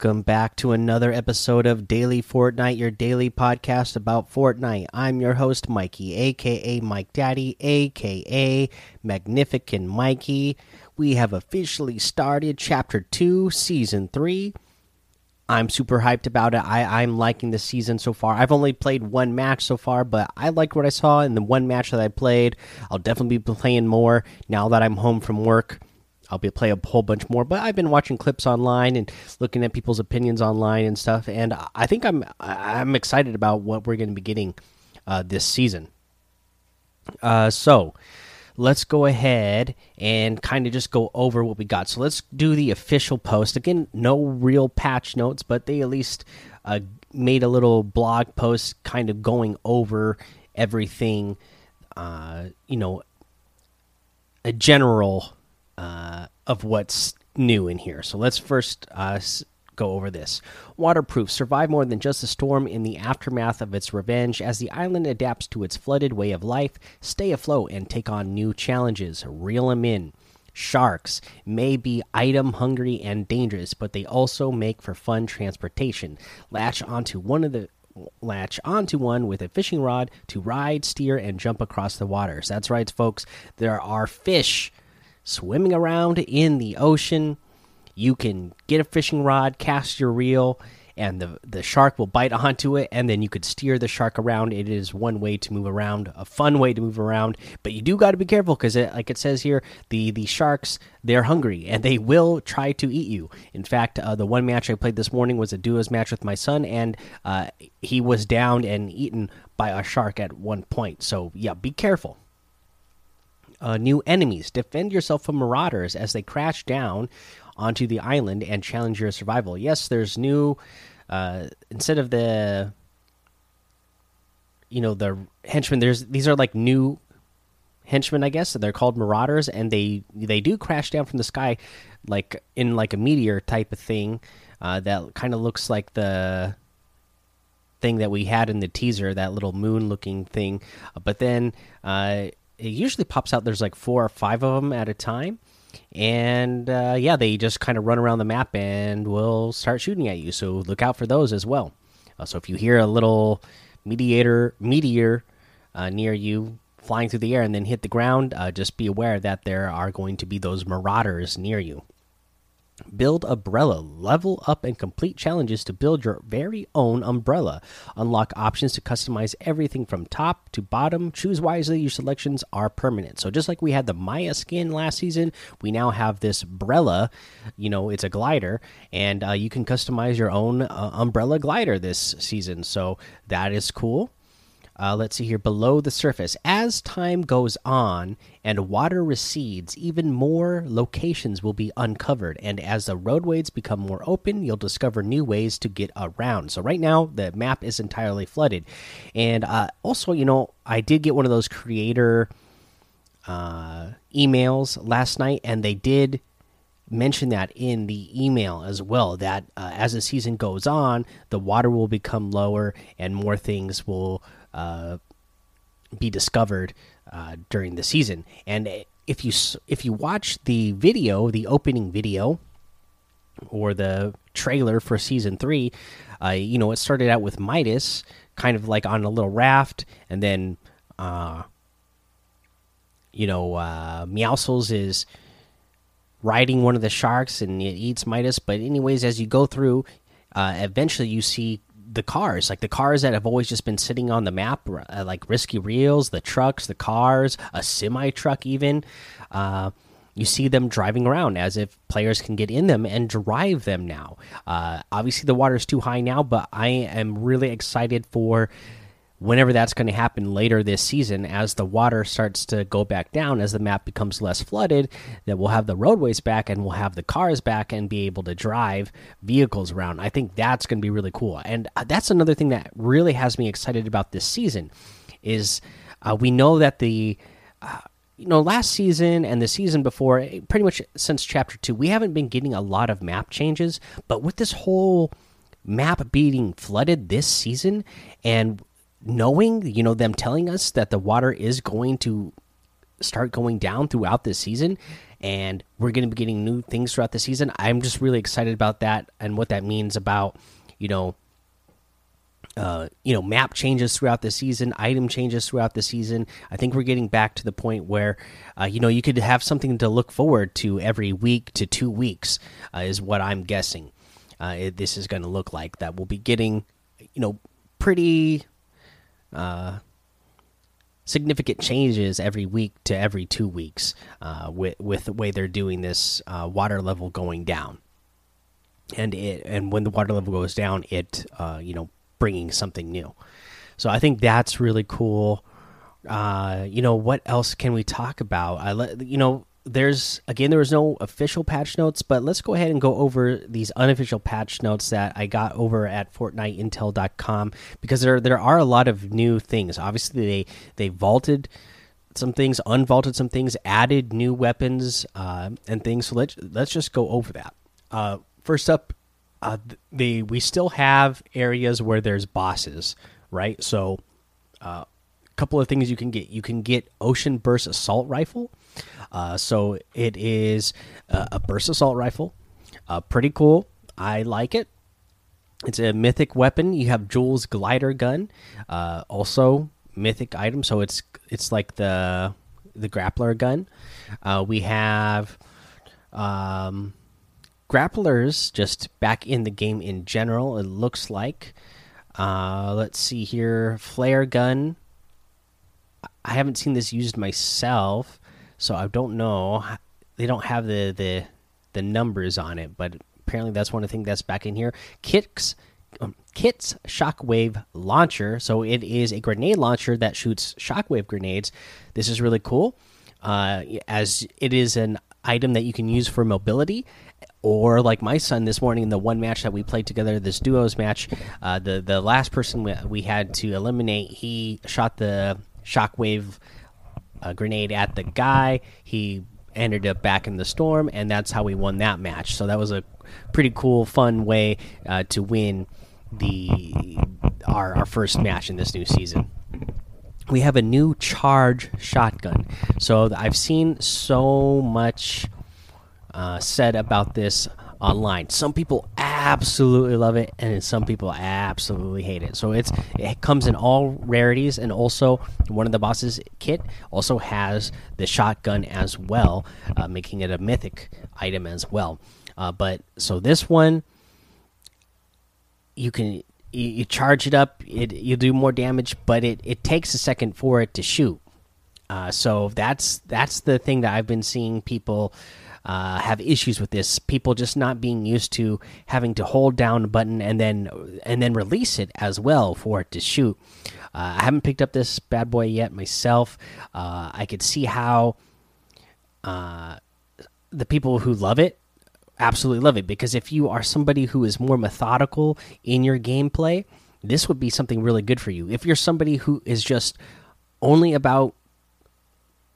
Welcome back to another episode of Daily Fortnite, your daily podcast about Fortnite. I'm your host, Mikey, aka Mike Daddy, aka Magnificent Mikey. We have officially started Chapter 2, Season 3. I'm super hyped about it. I, I'm liking the season so far. I've only played one match so far, but I liked what I saw in the one match that I played. I'll definitely be playing more now that I'm home from work. I'll be play a whole bunch more. But I've been watching clips online and looking at people's opinions online and stuff, and I think I'm I'm excited about what we're going to be getting uh, this season. Uh, so let's go ahead and kind of just go over what we got. So let's do the official post again. No real patch notes, but they at least uh, made a little blog post, kind of going over everything. Uh, you know, a general uh, of what's new in here. So let's first uh, go over this. Waterproof survive more than just a storm in the aftermath of its revenge as the island adapts to its flooded way of life. Stay afloat and take on new challenges. Reel them in. Sharks may be item hungry and dangerous, but they also make for fun transportation. Latch onto one of the latch onto one with a fishing rod to ride, steer, and jump across the waters. That's right, folks. There are fish swimming around in the ocean. You can get a fishing rod, cast your reel, and the the shark will bite onto it, and then you could steer the shark around. It is one way to move around, a fun way to move around. But you do got to be careful because, like it says here, the the sharks they're hungry and they will try to eat you. In fact, uh, the one match I played this morning was a duos match with my son, and uh, he was downed and eaten by a shark at one point. So yeah, be careful uh, new enemies. Defend yourself from marauders as they crash down onto the island and challenge your survival. Yes, there's new. Uh, instead of the, you know, the henchmen. There's these are like new henchmen, I guess. They're called marauders, and they they do crash down from the sky, like in like a meteor type of thing. Uh, that kind of looks like the thing that we had in the teaser, that little moon looking thing. but then uh, it usually pops out. There's like four or five of them at a time, and uh, yeah, they just kind of run around the map and will start shooting at you. So look out for those as well. Uh, so if you hear a little mediator meteor uh, near you flying through the air and then hit the ground, uh, just be aware that there are going to be those marauders near you. Build Umbrella. Level up and complete challenges to build your very own umbrella. Unlock options to customize everything from top to bottom. Choose wisely, your selections are permanent. So, just like we had the Maya skin last season, we now have this umbrella. You know, it's a glider, and uh, you can customize your own uh, umbrella glider this season. So, that is cool. Uh, let's see here below the surface. As time goes on and water recedes, even more locations will be uncovered. And as the roadways become more open, you'll discover new ways to get around. So, right now, the map is entirely flooded. And uh, also, you know, I did get one of those creator uh, emails last night, and they did mention that in the email as well that uh, as the season goes on the water will become lower and more things will be discovered uh, during the season. And if you if you watch the video, the opening video, or the trailer for season three, uh, you know it started out with Midas, kind of like on a little raft, and then, uh, you know, uh, Meowscles is riding one of the sharks and it eats Midas. But anyways, as you go through, uh, eventually you see the cars, like the cars that have always just been sitting on the map, uh, like Risky Reels, the trucks, the cars, a semi truck, even. Uh, you see them driving around as if players can get in them and drive them now. Uh, obviously, the water is too high now, but I am really excited for whenever that's going to happen later this season as the water starts to go back down as the map becomes less flooded that we'll have the roadways back and we'll have the cars back and be able to drive vehicles around. I think that's going to be really cool. And uh, that's another thing that really has me excited about this season is uh, we know that the uh, you know last season and the season before eh, pretty much since chapter 2 we haven't been getting a lot of map changes. But with this whole map being flooded this season and knowing, you know, them telling us that the water is going to start going down throughout this season, and we're going to be getting new things throughout the season. I'm just really excited about that and what that means about you know. Uh, you know, map changes throughout the season, item changes throughout the season. I think we're getting back to the point where, uh, you know, you could have something to look forward to every week to two weeks, uh, is what I'm guessing. Uh, it, this is going to look like that we'll be getting, you know, pretty uh, significant changes every week to every two weeks uh, with with the way they're doing this uh, water level going down, and it and when the water level goes down, it uh, you know bringing something new. So I think that's really cool. Uh, you know what else can we talk about? I let you know there's again there was no official patch notes but let's go ahead and go over these unofficial patch notes that i got over at fortniteintel.com because there there are a lot of new things. Obviously they they vaulted some things unvaulted some things added new weapons uh, and things. So let's let's just go over that. Uh, first up uh, the we still have areas where there's bosses right? So a uh, couple of things you can get. You can get ocean burst assault rifle uh, so it is a burst assault rifle, uh, pretty cool. I like it. It's a mythic weapon. You have Jules glider gun, uh, also mythic item. So it's it's like the the grappler gun. Uh, we have um, grapplers just back in the game in general. It looks like. Uh, let's see here, flare gun. I haven't seen this used myself. So I don't know. They don't have the the the numbers on it, but apparently that's one of the things that's back in here. Kits um, Kit's shockwave launcher. So it is a grenade launcher that shoots shockwave grenades. This is really cool, uh, as it is an item that you can use for mobility. Or like my son this morning in the one match that we played together, this duos match, uh, the the last person we had to eliminate, he shot the shockwave a grenade at the guy. He ended up back in the storm, and that's how we won that match. So that was a pretty cool, fun way uh, to win the our our first match in this new season. We have a new charge shotgun. So I've seen so much uh, said about this online. Some people absolutely love it, and some people absolutely hate it. So it's it comes in all rarities, and also one of the bosses kit also has the shotgun as well, uh, making it a mythic item as well. Uh, but so this one, you can you, you charge it up, it you do more damage, but it it takes a second for it to shoot. Uh, so that's that's the thing that I've been seeing people uh, have issues with this. People just not being used to having to hold down a button and then and then release it as well for it to shoot. Uh, I haven't picked up this bad boy yet myself. Uh, I could see how uh, the people who love it absolutely love it because if you are somebody who is more methodical in your gameplay, this would be something really good for you. If you're somebody who is just only about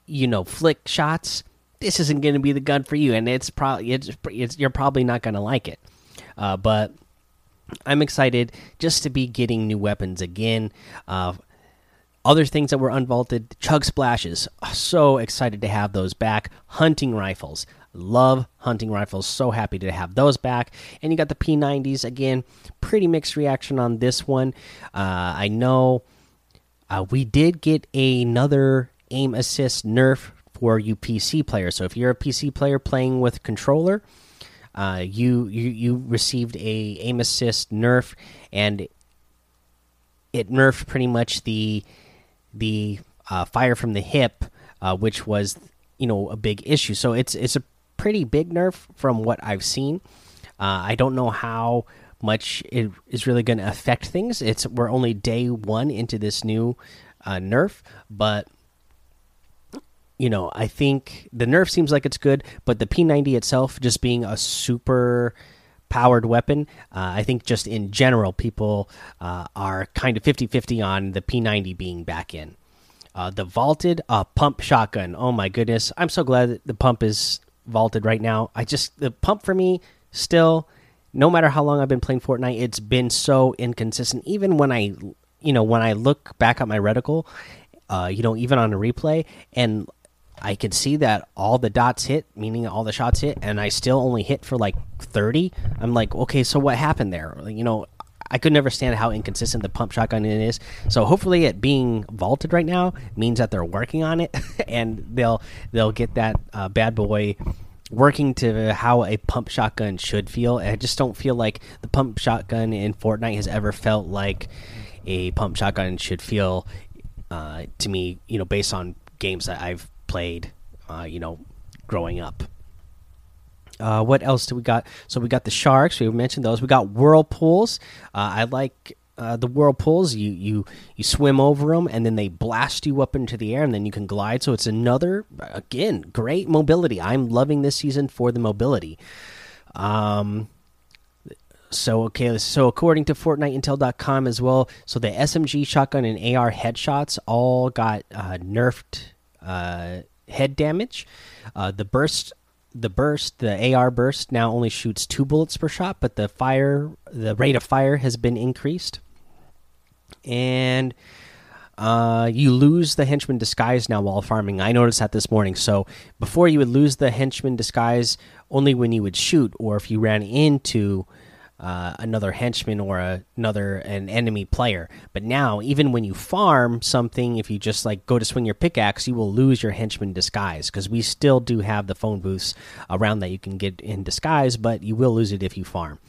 you know flick shots this isn't going to be the gun for you, and it's probably it's, it's you're probably not going to like it. Uh, but I'm excited just to be getting new weapons again. Uh, other things that were unvaulted, chug splashes. So excited to have those back. Hunting rifles. Love hunting rifles. So happy to have those back. And you got the P90s again. Pretty mixed reaction on this one. Uh, I know uh, we did get another aim assist nerf for you PC players. So if you're a PC player playing with controller, uh, you you you received a aim assist nerf, and it nerfed pretty much the the uh, fire from the hip, uh, which was you know a big issue. So it's it's a pretty big nerf from what I've seen. Uh, I don't know how much it is really going to affect things. It's we're only day one into this new uh, nerf, but you know, I think the nerf seems like it's good, but the P90 itself just being a super powered weapon, uh, I think just in general, people uh, are kind of 50 50 on the P90 being back in. Uh, the vaulted uh, pump shotgun. Oh my goodness. I'm so glad that the pump is vaulted right now. I just, the pump for me still, no matter how long I've been playing Fortnite, it's been so inconsistent. Even when I, you know, when I look back at my reticle, uh, you know, even on a replay, and I could see that all the dots hit, meaning all the shots hit, and I still only hit for like 30. I'm like, okay, so what happened there? You know, I could never stand how inconsistent the pump shotgun is. So hopefully, it being vaulted right now means that they're working on it, and they'll they'll get that uh, bad boy working to how a pump shotgun should feel. I just don't feel like the pump shotgun in Fortnite has ever felt like a pump shotgun should feel uh, to me. You know, based on games that I've played, uh, you know, growing up. Uh, what else do we got? So we got the sharks. We mentioned those. We got whirlpools. Uh, I like uh, the whirlpools. You you you swim over them, and then they blast you up into the air, and then you can glide. So it's another again great mobility. I'm loving this season for the mobility. Um. So okay, so according to FortniteIntel.com as well, so the SMG shotgun and AR headshots all got uh, nerfed head damage. Uh, the burst, the burst, the AR burst now only shoots two bullets per shot, but the fire, the rate of fire has been increased, and uh, you lose the henchman disguise now while farming. I noticed that this morning. So before you would lose the henchman disguise only when you would shoot, or if you ran into uh, another henchman or a, another an enemy player. But now, even when you farm something, if you just like go to swing your pickaxe, you will lose your henchman disguise because we still do have the phone booths around that you can get in disguise, but you will lose it if you farm.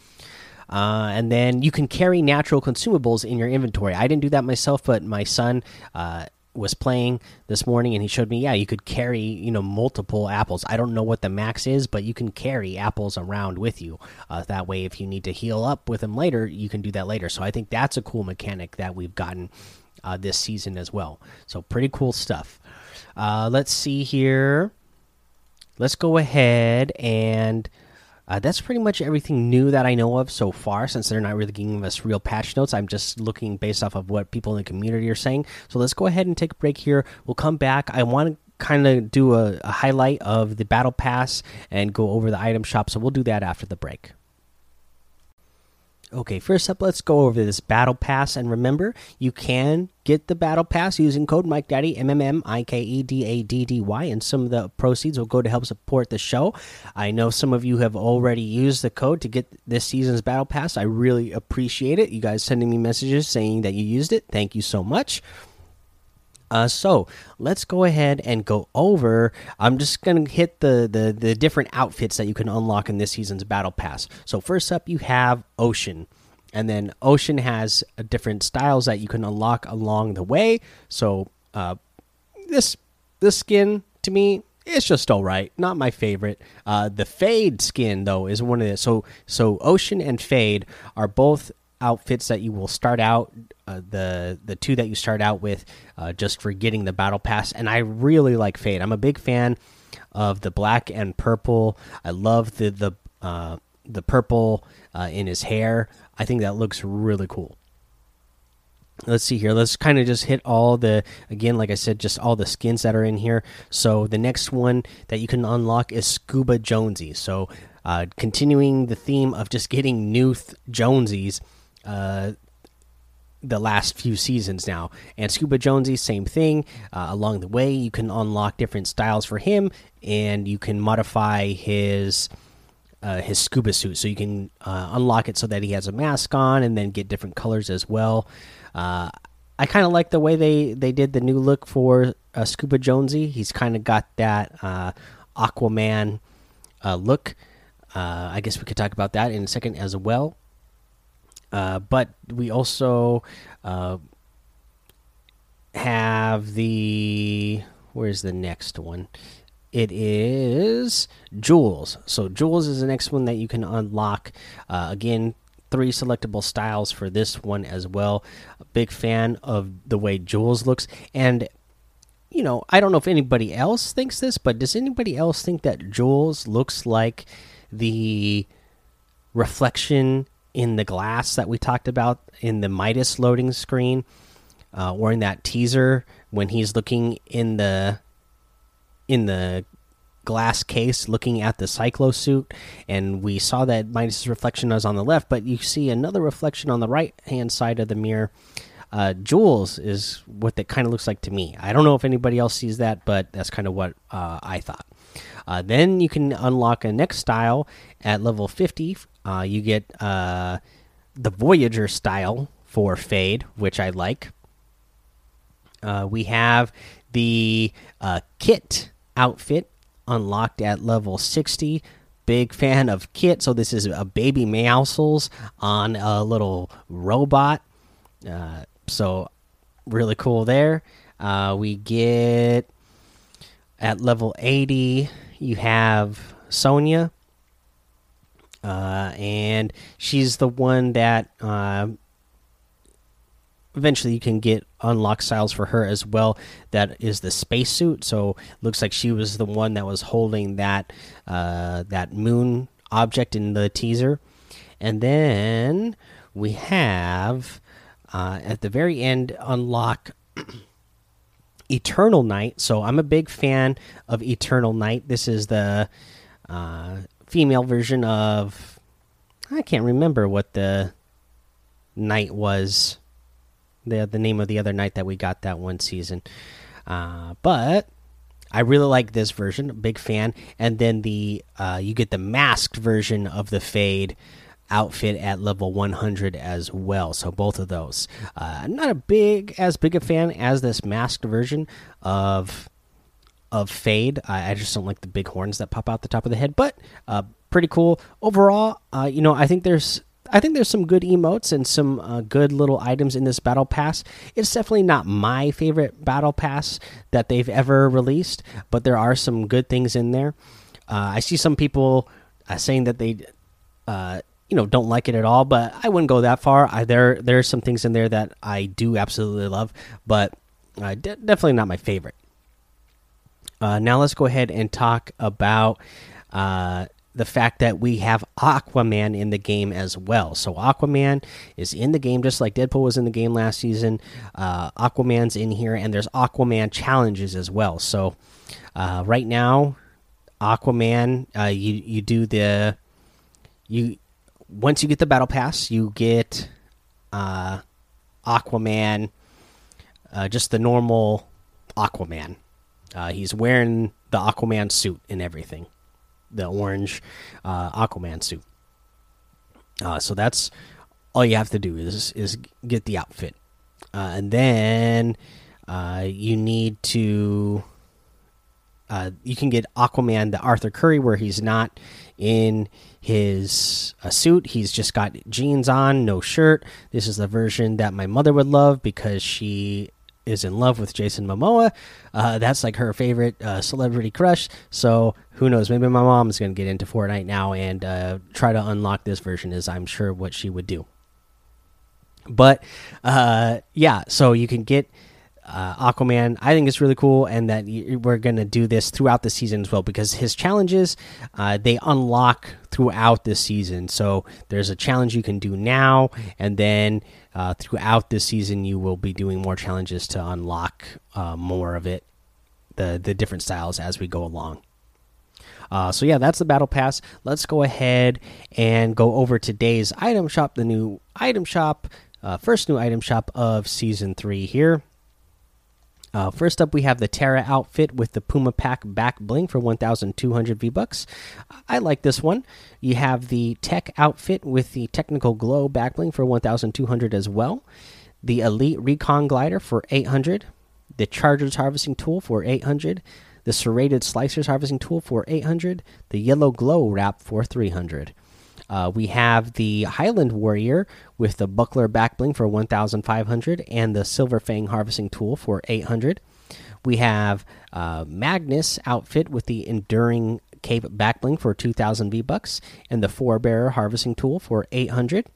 Uh, and then you can carry natural consumables in your inventory. I didn't do that myself, but my son uh, was playing this morning and he showed me yeah you could carry you know multiple apples. I don't know what the max is but you can carry apples around with you. Uh, that way if you need to heal up with them later you can do that later. So i think that's a cool mechanic that we've gotten uh, this season as well. So pretty cool stuff. Uh, let's see here. Let's go ahead and uh, that's pretty much everything new that I know of so far, since they're not really giving us real patch notes. I'm just looking based off of what people in the community are saying. So let's go ahead and take a break here. We'll come back. I want to kind of do a, a highlight of the battle pass and go over the item shop. So we'll do that after the break. Okay, first up, let's go over this battle pass. And remember, you can get the battle pass using code Mike Daddy M M M I K E D A D D Y, and some of the proceeds will go to help support the show. I know some of you have already used the code to get this season's battle pass. I really appreciate it. You guys sending me messages saying that you used it. Thank you so much. Uh, so let's go ahead and go over. I'm just gonna hit the, the the different outfits that you can unlock in this season's battle pass. So first up, you have Ocean, and then Ocean has different styles that you can unlock along the way. So uh, this this skin to me it's just all right. Not my favorite. Uh, the Fade skin though is one of the so so Ocean and Fade are both outfits that you will start out uh, the the two that you start out with uh, just for getting the battle pass. And i really like fade. I'm a big fan of the black and purple. I love the the uh, the purple uh, in his hair. I think that looks really cool. Let's see here. Let's kind of just hit all the again like i said just all the skins that are in here. So the next one that you can unlock is scuba jonesy so uh, continuing the theme of just getting new jonesies uh, the last few seasons now. And Scuba Jonesy, same thing. Uh, along the way, you can unlock different styles for him, and you can modify his uh, his scuba suit. So you can uh, unlock it so that he has a mask on, and then get different colors as well. Uh, I kind of like the way they they did the new look for uh, Scuba Jonesy. He's kind of got that Aquaman look. I guess we could talk about that in a second as well. Uh, but we also uh, have the where's the next one? It is Jules. So Jules is the next one that you can unlock. Uh, again, three selectable styles for this one as well. A big fan of the way Jules looks, and you know, I don't know if anybody else thinks this, but does anybody else think that Jules looks like the reflection in the glass that we talked about in the Midas loading screen, uh, or in that teaser when he's looking in the in the glass case looking at the cyclo suit and we saw that Midas' reflection was on the left but you see another reflection on the right hand side of the mirror uh, Jules is what that kind of looks like to me. I don't know if anybody else sees that, but that's kind of what uh, I thought. Uh, then you can unlock a next style at level 50. Uh, you get uh, the Voyager style for Fade, which I like. Uh, we have the uh, Kit outfit unlocked at level 60. Big fan of Kit. So this is a baby Meowscles on a little robot. Uh, so really cool there. Uh, we get at level 80. You have Sonia. Uh, and she's the one that uh, eventually you can get unlock styles for her as well. That is the spacesuit. So looks like she was the one that was holding that uh, that moon object in the teaser. And then we have uh, at the very end unlock Eternal Knight. So i'm a big fan of Eternal Knight. This is the uh, female version of i can't remember what the knight was the the name of the other knight that we got that one season. Uh, but I really like this version, big fan. And then the uh, you get the masked version of the fade outfit at level 100 as well. So both of those. Uh, not a big as big a fan as this masked version of of fade. I, I, just don't like the big horns that pop out the top of the head, but uh, pretty cool overall. Uh, you know, I think there's I think there's some good emotes and some uh, good little items in this battle pass. It's definitely not my favorite battle pass that they've ever released, but there are some good things in there. Uh, I see some people uh, saying that they, uh, you know, don't like it at all, but I wouldn't go that far. I, there, there are some things in there that I do absolutely love, but uh, definitely not my favorite. Uh, now let's go ahead and talk about the fact that we have Aquaman in the game as well. So Aquaman is in the game just like Deadpool was in the game last season. Uh, Aquaman's in here, and there's Aquaman challenges as well. So uh, right now, Aquaman, uh, you you do the you once you get the battle pass, you get uh, Aquaman, uh, just the normal Aquaman. Uh, he's wearing the Aquaman suit and everything the orange uh, Aquaman suit. Uh, so that's all you have to do is is get the outfit, uh, and then uh, you need to. Uh, you can get Aquaman the Arthur Curry where he's not in his suit. He's just got jeans on, no shirt. This is the version that my mother would love because she is in love with Jason Momoa. Uh, that's like her favorite uh, celebrity crush. So who knows? Maybe my mom is going to get into Fortnite now and uh, try to unlock this version. Is I'm sure what she would do. But uh, yeah, so you can get uh, Aquaman. I think it's really cool, and that we're going to do this throughout the season as well because his challenges uh, they unlock throughout the season. So there's a challenge you can do now, and then uh, throughout this season you will be doing more challenges to unlock uh, more of it, the the different styles as we go along. Uh, so yeah, that's the battle pass. Let's go ahead and go over today's item shop, the new item shop, uh, first new item shop of season three here. Uh, first up, we have the Terra outfit with the Puma Pack back bling for 1,200 V bucks. I like this one. You have the Tech outfit with the Technical Glow back bling for 1,200 as well. The Elite Recon glider for 800. The Chargers harvesting tool for 800. The Serrated Slicers harvesting tool for 800. The Yellow Glow wrap for 300. Uh, we have the Highland Warrior with the Buckler Backbling for 1,500 and the Silver Fang harvesting tool for 800. We have uh, Magnus outfit with the Enduring Cape Backbling for 2,000 V bucks and the Forebearer harvesting tool for 800.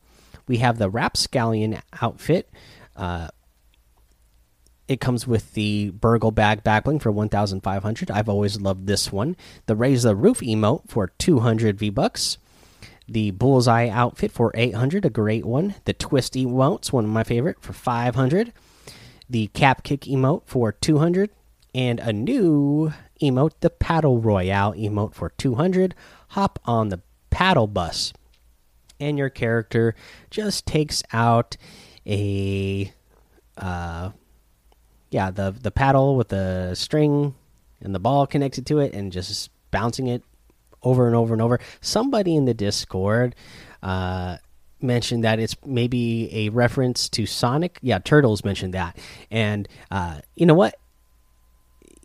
We have the Rapscallion outfit. Uh, it comes with the Burgle bag backbling for 1,500. I've always loved this one. The Raise the Roof emote for 200 V bucks the bullseye outfit for 800 a great one. The twist emotes one of my favorite for 500 the cap kick emote for 200 and a new emote the paddle royale emote for 200 hop on the paddle bus. And your character just takes out a uh, yeah, the the paddle with the string and the ball connected to it, and just bouncing it over and over and over. Somebody in the Discord uh, mentioned that it's maybe a reference to Sonic. Yeah, Turtles mentioned that, and uh, you know what?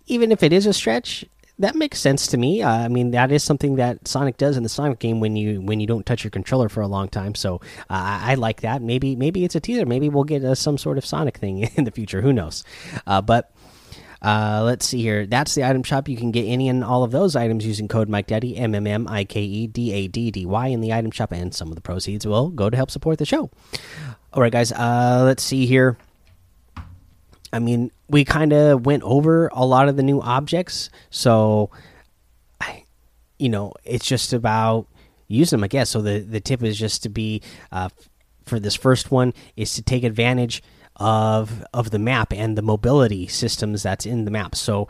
Even if it is a stretch, that makes sense to me. Uh, I mean, that is something that Sonic does in the Sonic game when you when you don't touch your controller for a long time. So uh, I like that. Maybe maybe it's a teaser. Maybe we'll get uh, some sort of Sonic thing in the future. Who knows? Uh, but. Uh, let's see here. That's the item shop. You can get any and all of those items using code Mike Daddy M M M I K E D A D D Y in the item shop, and some of the proceeds will go to help support the show. All right, guys. Uh, let's see here. I mean, we kind of went over a lot of the new objects, so I, you know, it's just about using them, I guess. So the the tip is just to be uh, for this first one is to take advantage of of the map and the mobility systems that's in the map. So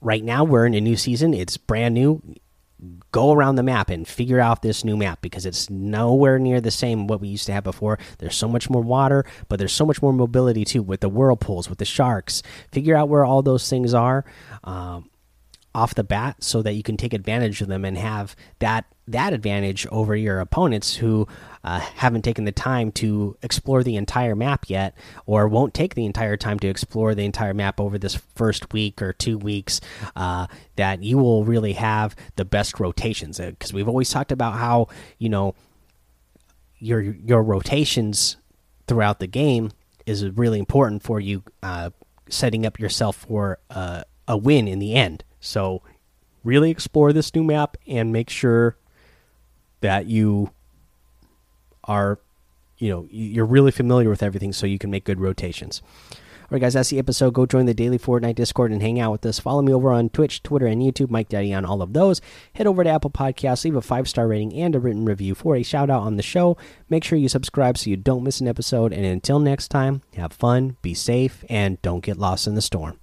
right now we're in a new season; it's brand new go around the map and figure out this new map because it's nowhere near the same what we used to have before. There's so much more water, but there's so much more mobility too with the whirlpools, with the sharks. Figure out where all those things are um, off the bat so that you can take advantage of them and have that that advantage over your opponents who uh, haven't taken the time to explore the entire map yet or won't take the entire time to explore the entire map over this first week or two weeks uh, that you will really have the best rotations. Because uh, we've always talked about how you know your your rotations throughout the game is really important for you uh, setting up yourself for uh, a win in the end so really explore this new map and make sure that you are you know you're really familiar with everything so you can make good rotations. All right guys that's the episode. Go join the daily fortnite discord and hang out with us. Follow me over on twitch twitter and youtube mike daddy on all of those. Head over to apple podcasts leave a five star rating and a written review for a shout out on the show. Make sure you subscribe so you don't miss an episode. And until next time have fun be safe and don't get lost in the storm